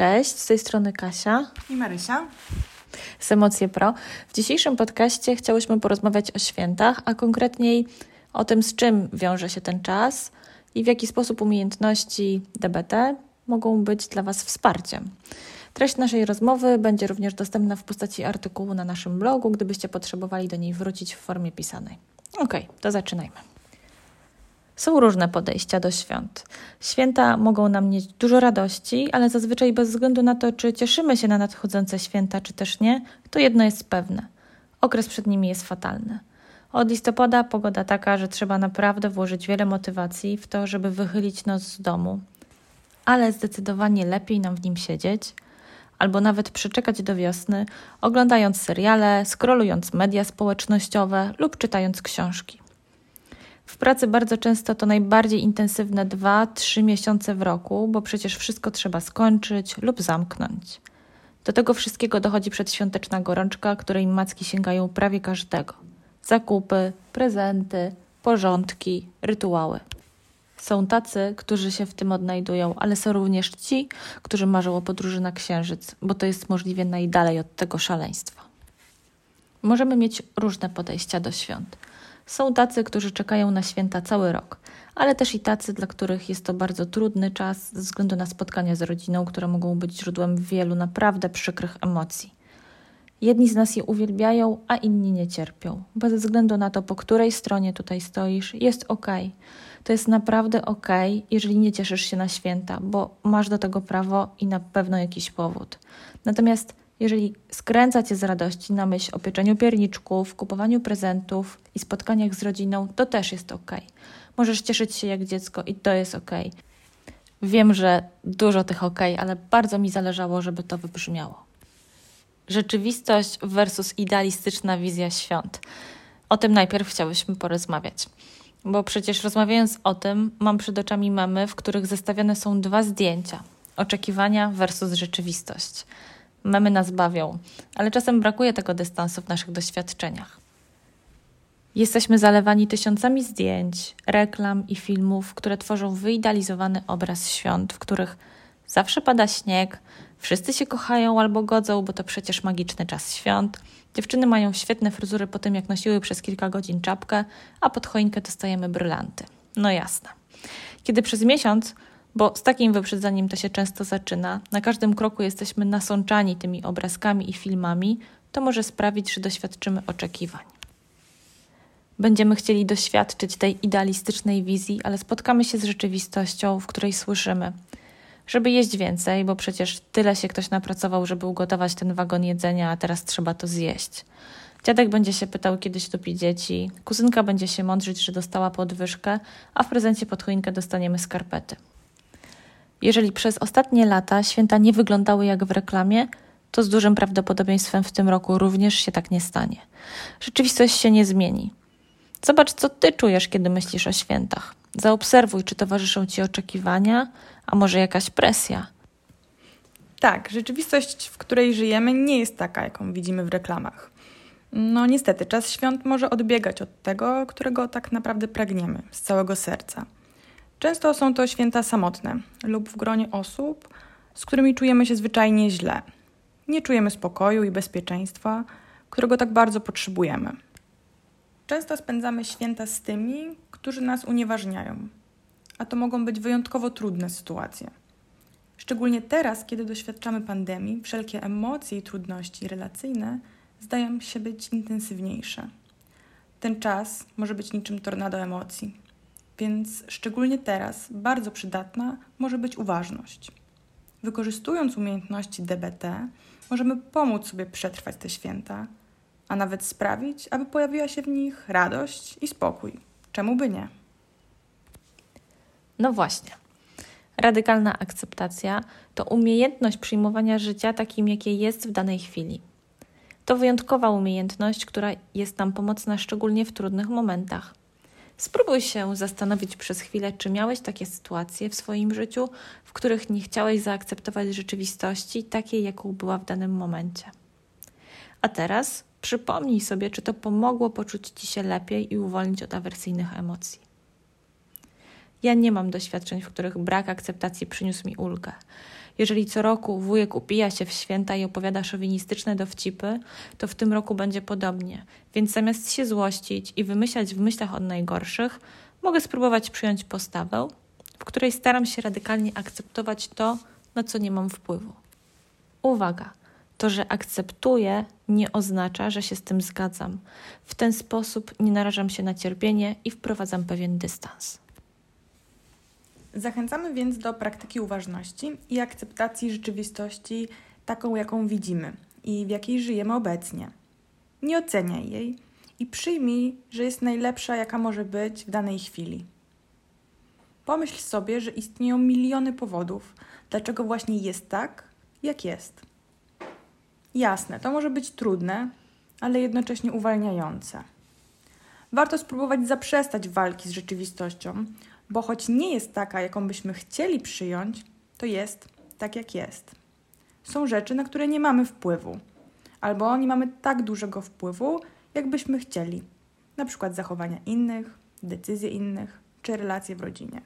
Cześć, z tej strony Kasia i Marysia z Emocje Pro. W dzisiejszym podcaście chciałyśmy porozmawiać o świętach, a konkretniej o tym, z czym wiąże się ten czas i w jaki sposób umiejętności DBT mogą być dla Was wsparciem. Treść naszej rozmowy będzie również dostępna w postaci artykułu na naszym blogu, gdybyście potrzebowali do niej wrócić w formie pisanej. Ok, to zaczynajmy. Są różne podejścia do świąt. Święta mogą nam nieść dużo radości, ale zazwyczaj bez względu na to, czy cieszymy się na nadchodzące święta, czy też nie, to jedno jest pewne: okres przed nimi jest fatalny. Od listopada pogoda taka, że trzeba naprawdę włożyć wiele motywacji w to, żeby wychylić noc z domu, ale zdecydowanie lepiej nam w nim siedzieć, albo nawet przeczekać do wiosny, oglądając seriale, skrolując media społecznościowe lub czytając książki. W pracy bardzo często to najbardziej intensywne 2-3 miesiące w roku, bo przecież wszystko trzeba skończyć lub zamknąć. Do tego wszystkiego dochodzi przedświąteczna gorączka, której macki sięgają prawie każdego. Zakupy, prezenty, porządki, rytuały. Są tacy, którzy się w tym odnajdują, ale są również ci, którzy marzą o podróży na księżyc, bo to jest możliwie najdalej od tego szaleństwa. Możemy mieć różne podejścia do świąt. Są tacy, którzy czekają na święta cały rok, ale też i tacy, dla których jest to bardzo trudny czas ze względu na spotkania z rodziną, które mogą być źródłem wielu naprawdę przykrych emocji. Jedni z nas je uwielbiają, a inni nie cierpią. Bez względu na to, po której stronie tutaj stoisz, jest ok. To jest naprawdę ok, jeżeli nie cieszysz się na święta, bo masz do tego prawo i na pewno jakiś powód. Natomiast jeżeli skręca cię z radości na myśl o pieczeniu pierniczków, kupowaniu prezentów i spotkaniach z rodziną, to też jest ok. Możesz cieszyć się jak dziecko i to jest ok. Wiem, że dużo tych ok, ale bardzo mi zależało, żeby to wybrzmiało. Rzeczywistość versus idealistyczna wizja świąt. O tym najpierw chciałyśmy porozmawiać. Bo przecież rozmawiając o tym, mam przed oczami mamy, w których zestawione są dwa zdjęcia: oczekiwania versus rzeczywistość. Memy nas bawią, ale czasem brakuje tego dystansu w naszych doświadczeniach. Jesteśmy zalewani tysiącami zdjęć, reklam i filmów, które tworzą wyidealizowany obraz świąt, w których zawsze pada śnieg, wszyscy się kochają albo godzą, bo to przecież magiczny czas świąt. Dziewczyny mają świetne fryzury po tym, jak nosiły przez kilka godzin czapkę, a pod choinkę dostajemy brylanty. No jasne. Kiedy przez miesiąc bo z takim wyprzedzeniem to się często zaczyna. Na każdym kroku jesteśmy nasączani tymi obrazkami i filmami, to może sprawić, że doświadczymy oczekiwań. Będziemy chcieli doświadczyć tej idealistycznej wizji, ale spotkamy się z rzeczywistością, w której słyszymy, żeby jeść więcej, bo przecież tyle się ktoś napracował, żeby ugotować ten wagon jedzenia, a teraz trzeba to zjeść. Dziadek będzie się pytał, kiedy topi dzieci, kuzynka będzie się mądrzyć, że dostała podwyżkę, a w prezencie pod choinkę dostaniemy skarpety. Jeżeli przez ostatnie lata święta nie wyglądały jak w reklamie, to z dużym prawdopodobieństwem w tym roku również się tak nie stanie. Rzeczywistość się nie zmieni. Zobacz, co ty czujesz, kiedy myślisz o świętach. Zaobserwuj, czy towarzyszą ci oczekiwania, a może jakaś presja. Tak, rzeczywistość, w której żyjemy, nie jest taka, jaką widzimy w reklamach. No niestety, czas świąt może odbiegać od tego, którego tak naprawdę pragniemy z całego serca. Często są to święta samotne lub w gronie osób, z którymi czujemy się zwyczajnie źle. Nie czujemy spokoju i bezpieczeństwa, którego tak bardzo potrzebujemy. Często spędzamy święta z tymi, którzy nas unieważniają, a to mogą być wyjątkowo trudne sytuacje. Szczególnie teraz, kiedy doświadczamy pandemii, wszelkie emocje i trudności relacyjne zdają się być intensywniejsze. Ten czas może być niczym tornado emocji więc szczególnie teraz bardzo przydatna może być uważność. Wykorzystując umiejętności DBT, możemy pomóc sobie przetrwać te święta, a nawet sprawić, aby pojawiła się w nich radość i spokój. Czemu by nie? No właśnie. Radykalna akceptacja to umiejętność przyjmowania życia takim, jakie jest w danej chwili. To wyjątkowa umiejętność, która jest nam pomocna szczególnie w trudnych momentach. Spróbuj się zastanowić przez chwilę, czy miałeś takie sytuacje w swoim życiu, w których nie chciałeś zaakceptować rzeczywistości takiej, jaką była w danym momencie. A teraz przypomnij sobie, czy to pomogło poczuć ci się lepiej i uwolnić od awersyjnych emocji. Ja nie mam doświadczeń, w których brak akceptacji przyniósł mi ulgę. Jeżeli co roku wujek upija się w święta i opowiada szowinistyczne dowcipy, to w tym roku będzie podobnie. Więc zamiast się złościć i wymyślać w myślach od najgorszych, mogę spróbować przyjąć postawę, w której staram się radykalnie akceptować to, na co nie mam wpływu. Uwaga! To, że akceptuję, nie oznacza, że się z tym zgadzam. W ten sposób nie narażam się na cierpienie i wprowadzam pewien dystans. Zachęcamy więc do praktyki uważności i akceptacji rzeczywistości taką, jaką widzimy i w jakiej żyjemy obecnie. Nie oceniaj jej i przyjmij, że jest najlepsza, jaka może być w danej chwili. Pomyśl sobie, że istnieją miliony powodów, dlaczego właśnie jest tak, jak jest. Jasne, to może być trudne, ale jednocześnie uwalniające. Warto spróbować zaprzestać walki z rzeczywistością, bo choć nie jest taka, jaką byśmy chcieli przyjąć, to jest tak, jak jest. Są rzeczy, na które nie mamy wpływu, albo nie mamy tak dużego wpływu, jakbyśmy chcieli, na przykład zachowania innych, decyzje innych czy relacje w rodzinie.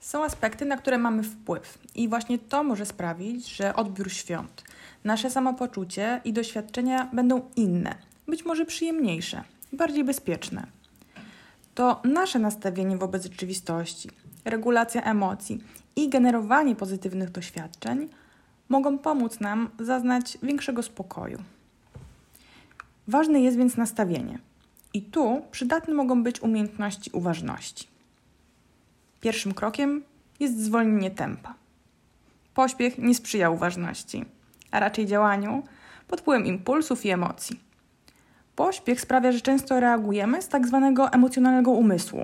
Są aspekty, na które mamy wpływ, i właśnie to może sprawić, że odbiór świąt, nasze samopoczucie i doświadczenia będą inne, być może przyjemniejsze, bardziej bezpieczne. To nasze nastawienie wobec rzeczywistości, regulacja emocji i generowanie pozytywnych doświadczeń mogą pomóc nam zaznać większego spokoju. Ważne jest więc nastawienie. I tu przydatne mogą być umiejętności uważności. Pierwszym krokiem jest zwolnienie tempa. Pośpiech nie sprzyja uważności, a raczej działaniu pod wpływem impulsów i emocji. Pośpiech sprawia, że często reagujemy z tak zwanego emocjonalnego umysłu.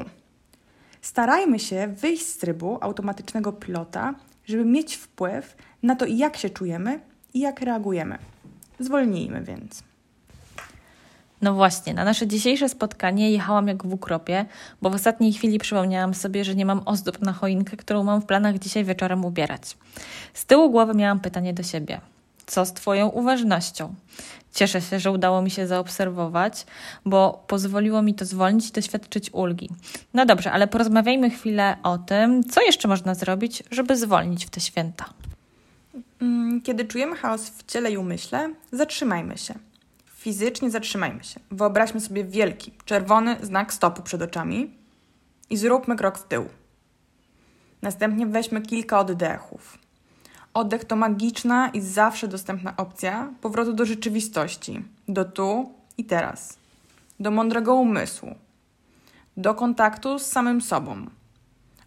Starajmy się wyjść z trybu automatycznego pilota, żeby mieć wpływ na to, jak się czujemy i jak reagujemy. Zwolnijmy więc. No właśnie, na nasze dzisiejsze spotkanie jechałam jak w ukropie, bo w ostatniej chwili przypomniałam sobie, że nie mam ozdób na choinkę, którą mam w planach dzisiaj wieczorem ubierać. Z tyłu głowy miałam pytanie do siebie. Co z Twoją uważnością? Cieszę się, że udało mi się zaobserwować, bo pozwoliło mi to zwolnić i doświadczyć ulgi. No dobrze, ale porozmawiajmy chwilę o tym, co jeszcze można zrobić, żeby zwolnić w te święta. Mm, kiedy czujemy chaos w ciele i umyśle, zatrzymajmy się fizycznie zatrzymajmy się. Wyobraźmy sobie wielki, czerwony znak stopu przed oczami i zróbmy krok w tył. Następnie weźmy kilka oddechów. Oddech to magiczna i zawsze dostępna opcja powrotu do rzeczywistości, do tu i teraz, do mądrego umysłu, do kontaktu z samym sobą.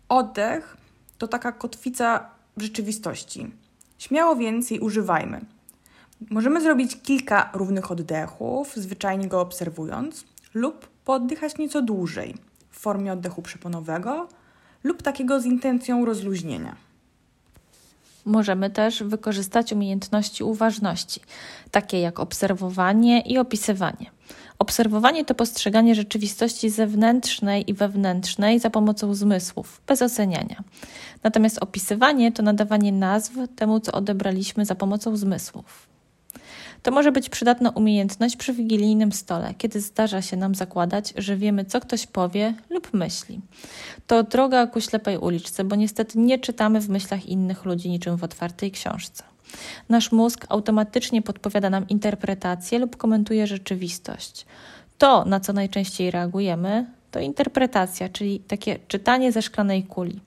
Oddech to taka kotwica w rzeczywistości. Śmiało więc jej używajmy. Możemy zrobić kilka równych oddechów, zwyczajnie go obserwując, lub poddychać nieco dłużej w formie oddechu przeponowego lub takiego z intencją rozluźnienia. Możemy też wykorzystać umiejętności uważności, takie jak obserwowanie i opisywanie. Obserwowanie to postrzeganie rzeczywistości zewnętrznej i wewnętrznej za pomocą zmysłów, bez oceniania. Natomiast opisywanie to nadawanie nazw temu, co odebraliśmy za pomocą zmysłów. To może być przydatna umiejętność przy wigilijnym stole, kiedy zdarza się nam zakładać, że wiemy, co ktoś powie lub myśli. To droga ku ślepej uliczce, bo niestety nie czytamy w myślach innych ludzi niczym w otwartej książce. Nasz mózg automatycznie podpowiada nam interpretację lub komentuje rzeczywistość. To, na co najczęściej reagujemy, to interpretacja, czyli takie czytanie ze szklanej kuli.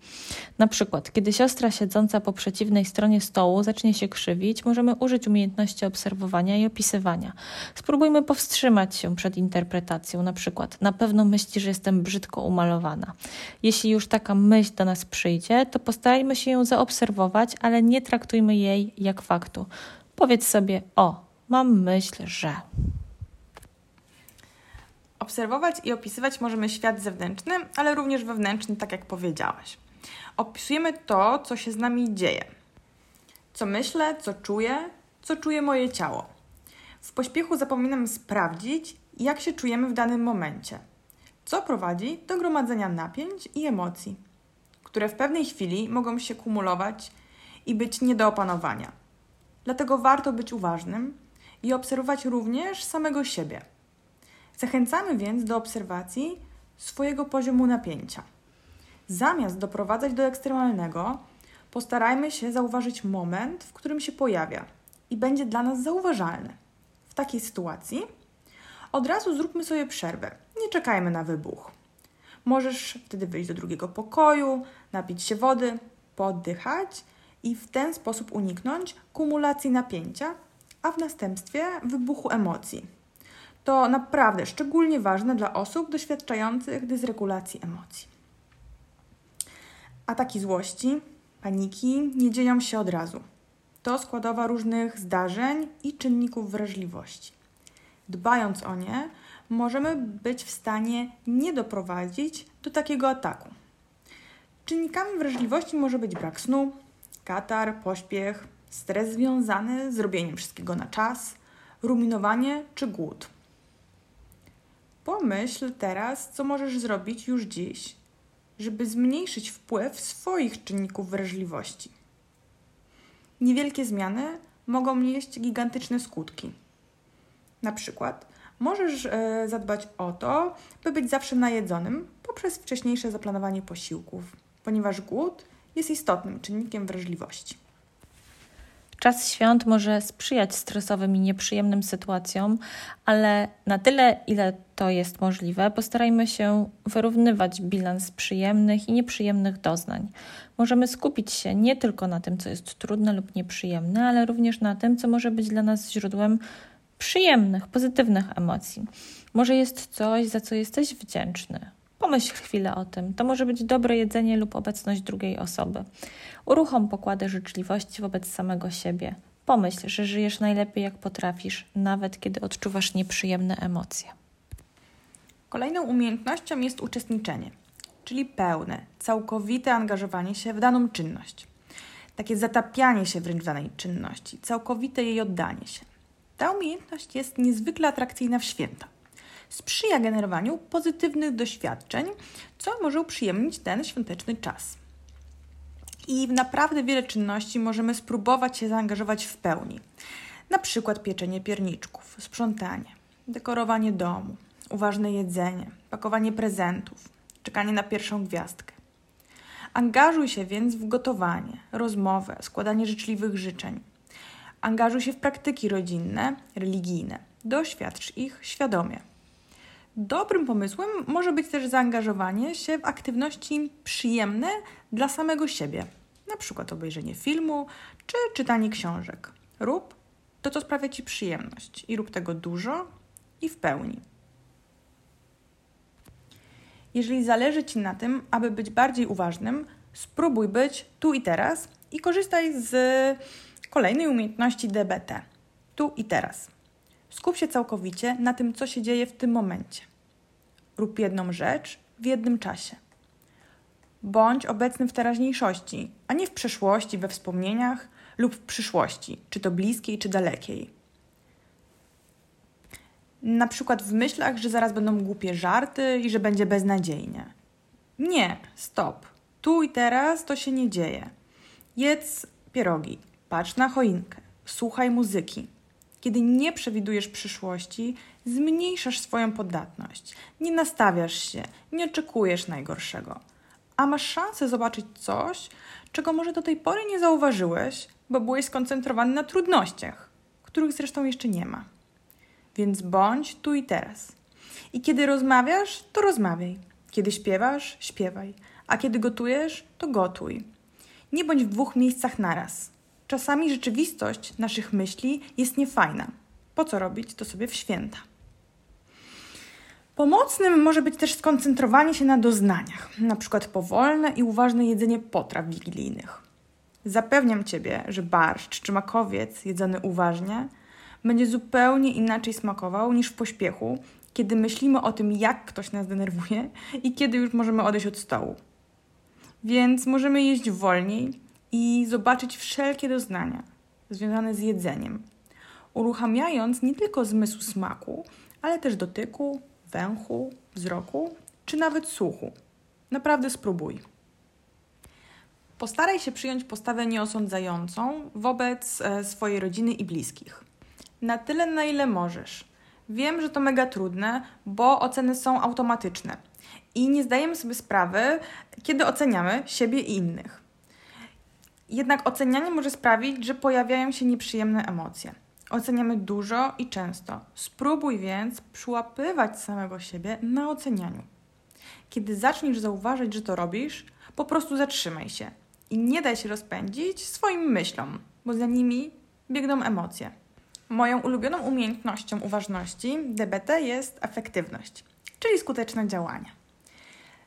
Na przykład, kiedy siostra siedząca po przeciwnej stronie stołu zacznie się krzywić, możemy użyć umiejętności obserwowania i opisywania. Spróbujmy powstrzymać się przed interpretacją, na przykład, na pewno myśli, że jestem brzydko umalowana. Jeśli już taka myśl do nas przyjdzie, to postarajmy się ją zaobserwować, ale nie traktujmy jej jak faktu. Powiedz sobie: O, mam myśl, że. Obserwować i opisywać możemy świat zewnętrzny, ale również wewnętrzny, tak jak powiedziałaś. Opisujemy to, co się z nami dzieje. Co myślę, co czuję, co czuje moje ciało. W pośpiechu zapominam sprawdzić, jak się czujemy w danym momencie, co prowadzi do gromadzenia napięć i emocji, które w pewnej chwili mogą się kumulować i być nie do opanowania. Dlatego warto być uważnym i obserwować również samego siebie – Zachęcamy więc do obserwacji swojego poziomu napięcia. Zamiast doprowadzać do ekstremalnego, postarajmy się zauważyć moment, w którym się pojawia i będzie dla nas zauważalny. W takiej sytuacji od razu zróbmy sobie przerwę. Nie czekajmy na wybuch. Możesz wtedy wyjść do drugiego pokoju, napić się wody, poddychać i w ten sposób uniknąć kumulacji napięcia, a w następstwie wybuchu emocji. To naprawdę szczególnie ważne dla osób doświadczających dysregulacji emocji. Ataki złości, paniki nie dzieją się od razu. To składowa różnych zdarzeń i czynników wrażliwości. Dbając o nie, możemy być w stanie nie doprowadzić do takiego ataku. Czynnikami wrażliwości może być brak snu, katar, pośpiech, stres związany z robieniem wszystkiego na czas, ruminowanie czy głód. Pomyśl teraz, co możesz zrobić już dziś, żeby zmniejszyć wpływ swoich czynników wrażliwości. Niewielkie zmiany mogą nieść gigantyczne skutki. Na przykład możesz e, zadbać o to, by być zawsze najedzonym poprzez wcześniejsze zaplanowanie posiłków, ponieważ głód jest istotnym czynnikiem wrażliwości. Czas świąt może sprzyjać stresowym i nieprzyjemnym sytuacjom, ale na tyle, ile to jest możliwe, postarajmy się wyrównywać bilans przyjemnych i nieprzyjemnych doznań. Możemy skupić się nie tylko na tym, co jest trudne lub nieprzyjemne, ale również na tym, co może być dla nas źródłem przyjemnych, pozytywnych emocji. Może jest coś, za co jesteś wdzięczny. Pomyśl chwilę o tym. To może być dobre jedzenie lub obecność drugiej osoby. Uruchom pokłady życzliwości wobec samego siebie. Pomyśl, że żyjesz najlepiej jak potrafisz, nawet kiedy odczuwasz nieprzyjemne emocje. Kolejną umiejętnością jest uczestniczenie, czyli pełne, całkowite angażowanie się w daną czynność. Takie zatapianie się wręcz w danej czynności, całkowite jej oddanie się. Ta umiejętność jest niezwykle atrakcyjna w święta. Sprzyja generowaniu pozytywnych doświadczeń, co może uprzyjemnić ten świąteczny czas. I w naprawdę wiele czynności możemy spróbować się zaangażować w pełni. Na przykład pieczenie pierniczków, sprzątanie, dekorowanie domu, uważne jedzenie, pakowanie prezentów, czekanie na pierwszą gwiazdkę. Angażuj się więc w gotowanie, rozmowę, składanie życzliwych życzeń. Angażuj się w praktyki rodzinne, religijne. Doświadcz ich świadomie. Dobrym pomysłem może być też zaangażowanie się w aktywności przyjemne dla samego siebie, na przykład obejrzenie filmu czy czytanie książek. Rób to, co sprawia Ci przyjemność i rób tego dużo i w pełni. Jeżeli zależy Ci na tym, aby być bardziej uważnym, spróbuj być tu i teraz i korzystaj z kolejnej umiejętności DBT. Tu i teraz. Skup się całkowicie na tym, co się dzieje w tym momencie. Rób jedną rzecz w jednym czasie. Bądź obecny w teraźniejszości, a nie w przeszłości, we wspomnieniach lub w przyszłości, czy to bliskiej, czy dalekiej. Na przykład w myślach, że zaraz będą głupie żarty i że będzie beznadziejnie. Nie, stop. Tu i teraz to się nie dzieje. Jedz pierogi, patrz na choinkę, słuchaj muzyki. Kiedy nie przewidujesz przyszłości, zmniejszasz swoją podatność. Nie nastawiasz się, nie oczekujesz najgorszego, a masz szansę zobaczyć coś, czego może do tej pory nie zauważyłeś, bo byłeś skoncentrowany na trudnościach, których zresztą jeszcze nie ma. Więc bądź tu i teraz. I kiedy rozmawiasz, to rozmawiaj. Kiedy śpiewasz, śpiewaj. A kiedy gotujesz, to gotuj. Nie bądź w dwóch miejscach naraz. Czasami rzeczywistość naszych myśli jest niefajna. Po co robić to sobie w święta? Pomocnym może być też skoncentrowanie się na doznaniach, na przykład powolne i uważne jedzenie potraw wigilijnych. Zapewniam Ciebie, że barszcz czy makowiec jedzony uważnie będzie zupełnie inaczej smakował niż w pośpiechu, kiedy myślimy o tym, jak ktoś nas denerwuje i kiedy już możemy odejść od stołu. Więc możemy jeść wolniej i zobaczyć wszelkie doznania związane z jedzeniem, uruchamiając nie tylko zmysł smaku, ale też dotyku, węchu, wzroku czy nawet słuchu. Naprawdę spróbuj. Postaraj się przyjąć postawę nieosądzającą wobec e, swojej rodziny i bliskich. Na tyle, na ile możesz. Wiem, że to mega trudne, bo oceny są automatyczne. i nie zdajemy sobie sprawy, kiedy oceniamy siebie i innych. Jednak ocenianie może sprawić, że pojawiają się nieprzyjemne emocje. Oceniamy dużo i często. Spróbuj więc przyłapywać samego siebie na ocenianiu. Kiedy zaczniesz zauważyć, że to robisz, po prostu zatrzymaj się i nie daj się rozpędzić swoim myślom, bo za nimi biegną emocje. Moją ulubioną umiejętnością uważności DBT jest efektywność, czyli skuteczne działanie.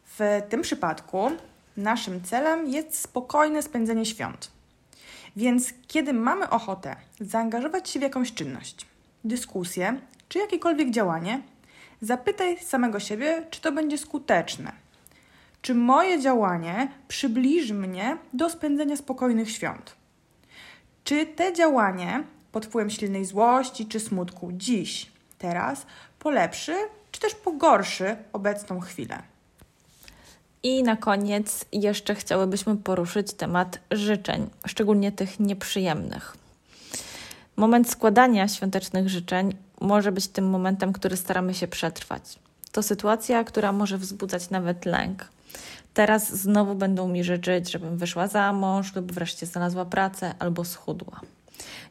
W tym przypadku naszym celem jest spokojne spędzenie świąt. Więc kiedy mamy ochotę zaangażować się w jakąś czynność, dyskusję czy jakiekolwiek działanie, zapytaj samego siebie, czy to będzie skuteczne. Czy moje działanie przybliży mnie do spędzenia spokojnych świąt? Czy te działanie pod wpływem silnej złości czy smutku dziś, teraz polepszy, czy też pogorszy obecną chwilę? I na koniec jeszcze chciałybyśmy poruszyć temat życzeń, szczególnie tych nieprzyjemnych. Moment składania świątecznych życzeń może być tym momentem, który staramy się przetrwać. To sytuacja, która może wzbudzać nawet lęk. Teraz znowu będą mi życzyć, żebym wyszła za mąż lub wreszcie znalazła pracę albo schudła.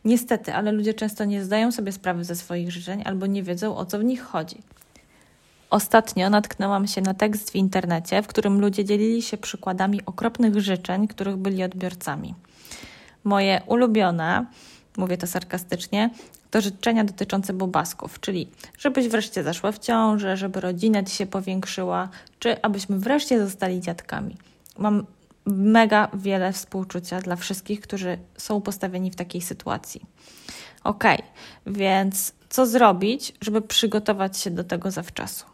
Niestety, ale ludzie często nie zdają sobie sprawy ze swoich życzeń albo nie wiedzą o co w nich chodzi. Ostatnio natknęłam się na tekst w internecie, w którym ludzie dzielili się przykładami okropnych życzeń, których byli odbiorcami. Moje ulubione, mówię to sarkastycznie, to życzenia dotyczące bobasków, czyli żebyś wreszcie zaszła w ciążę, żeby rodzina ci się powiększyła, czy abyśmy wreszcie zostali dziadkami. Mam mega wiele współczucia dla wszystkich, którzy są postawieni w takiej sytuacji. Ok, więc co zrobić, żeby przygotować się do tego zawczasu?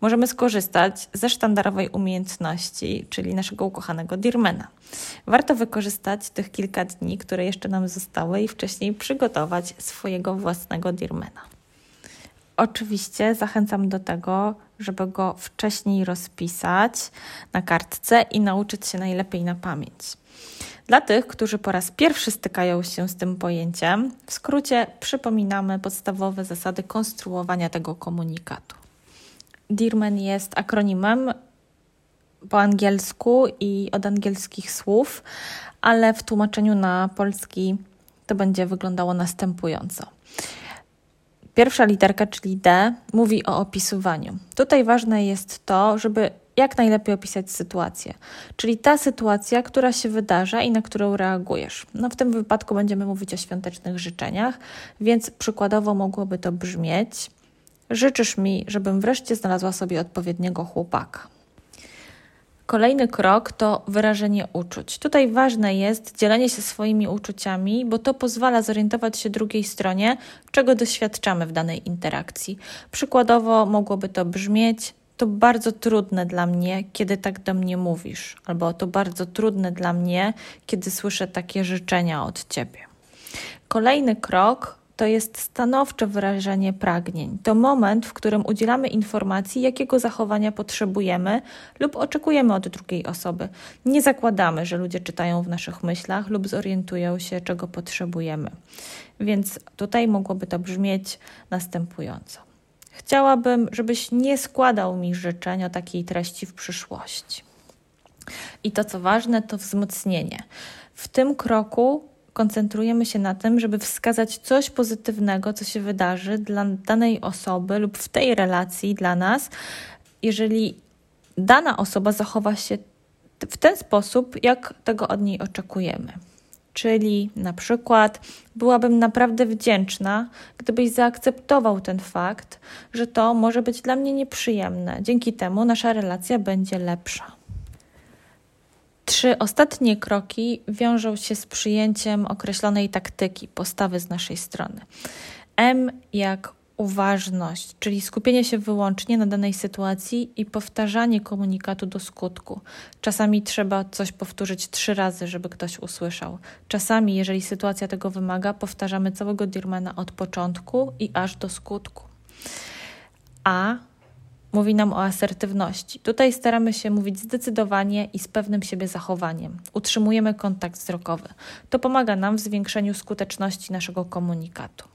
Możemy skorzystać ze sztandarowej umiejętności, czyli naszego ukochanego Dirmana. Warto wykorzystać tych kilka dni, które jeszcze nam zostały i wcześniej przygotować swojego własnego Dirmana. Oczywiście zachęcam do tego, żeby go wcześniej rozpisać na kartce i nauczyć się najlepiej na pamięć. Dla tych, którzy po raz pierwszy stykają się z tym pojęciem, w skrócie przypominamy podstawowe zasady konstruowania tego komunikatu. Dirman jest akronimem po angielsku i od angielskich słów, ale w tłumaczeniu na polski to będzie wyglądało następująco. Pierwsza literka, czyli D, mówi o opisywaniu. Tutaj ważne jest to, żeby jak najlepiej opisać sytuację, czyli ta sytuacja, która się wydarza i na którą reagujesz. No w tym wypadku będziemy mówić o świątecznych życzeniach, więc przykładowo mogłoby to brzmieć: Życzysz mi, żebym wreszcie znalazła sobie odpowiedniego chłopaka. Kolejny krok to wyrażenie uczuć. Tutaj ważne jest dzielenie się swoimi uczuciami, bo to pozwala zorientować się drugiej stronie, czego doświadczamy w danej interakcji. Przykładowo mogłoby to brzmieć: To bardzo trudne dla mnie, kiedy tak do mnie mówisz, albo to bardzo trudne dla mnie, kiedy słyszę takie życzenia od ciebie. Kolejny krok to jest stanowcze wyrażenie pragnień. To moment, w którym udzielamy informacji, jakiego zachowania potrzebujemy lub oczekujemy od drugiej osoby. Nie zakładamy, że ludzie czytają w naszych myślach lub zorientują się, czego potrzebujemy. Więc tutaj mogłoby to brzmieć następująco. Chciałabym, żebyś nie składał mi życzeń o takiej treści w przyszłości. I to, co ważne, to wzmocnienie. W tym kroku koncentrujemy się na tym, żeby wskazać coś pozytywnego, co się wydarzy dla danej osoby lub w tej relacji dla nas, jeżeli dana osoba zachowa się w ten sposób, jak tego od niej oczekujemy. Czyli na przykład byłabym naprawdę wdzięczna, gdybyś zaakceptował ten fakt, że to może być dla mnie nieprzyjemne. Dzięki temu nasza relacja będzie lepsza. Trzy ostatnie kroki wiążą się z przyjęciem określonej taktyki, postawy z naszej strony. M jak uważność, czyli skupienie się wyłącznie na danej sytuacji i powtarzanie komunikatu do skutku. Czasami trzeba coś powtórzyć trzy razy, żeby ktoś usłyszał. Czasami, jeżeli sytuacja tego wymaga, powtarzamy całego Dirmana od początku i aż do skutku. A mówi nam o asertywności. Tutaj staramy się mówić zdecydowanie i z pewnym siebie zachowaniem. Utrzymujemy kontakt wzrokowy. To pomaga nam w zwiększeniu skuteczności naszego komunikatu.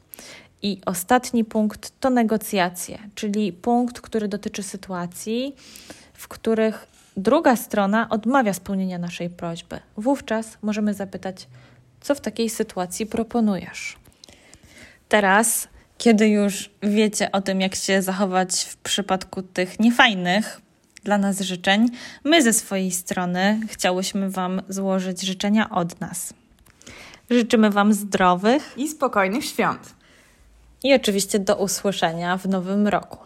I ostatni punkt to negocjacje, czyli punkt, który dotyczy sytuacji, w których druga strona odmawia spełnienia naszej prośby. Wówczas możemy zapytać, co w takiej sytuacji proponujesz. Teraz, kiedy już wiecie o tym, jak się zachować w przypadku tych niefajnych dla nas życzeń, my ze swojej strony chciałyśmy Wam złożyć życzenia od nas. Życzymy Wam zdrowych i spokojnych świąt. I oczywiście do usłyszenia w nowym roku.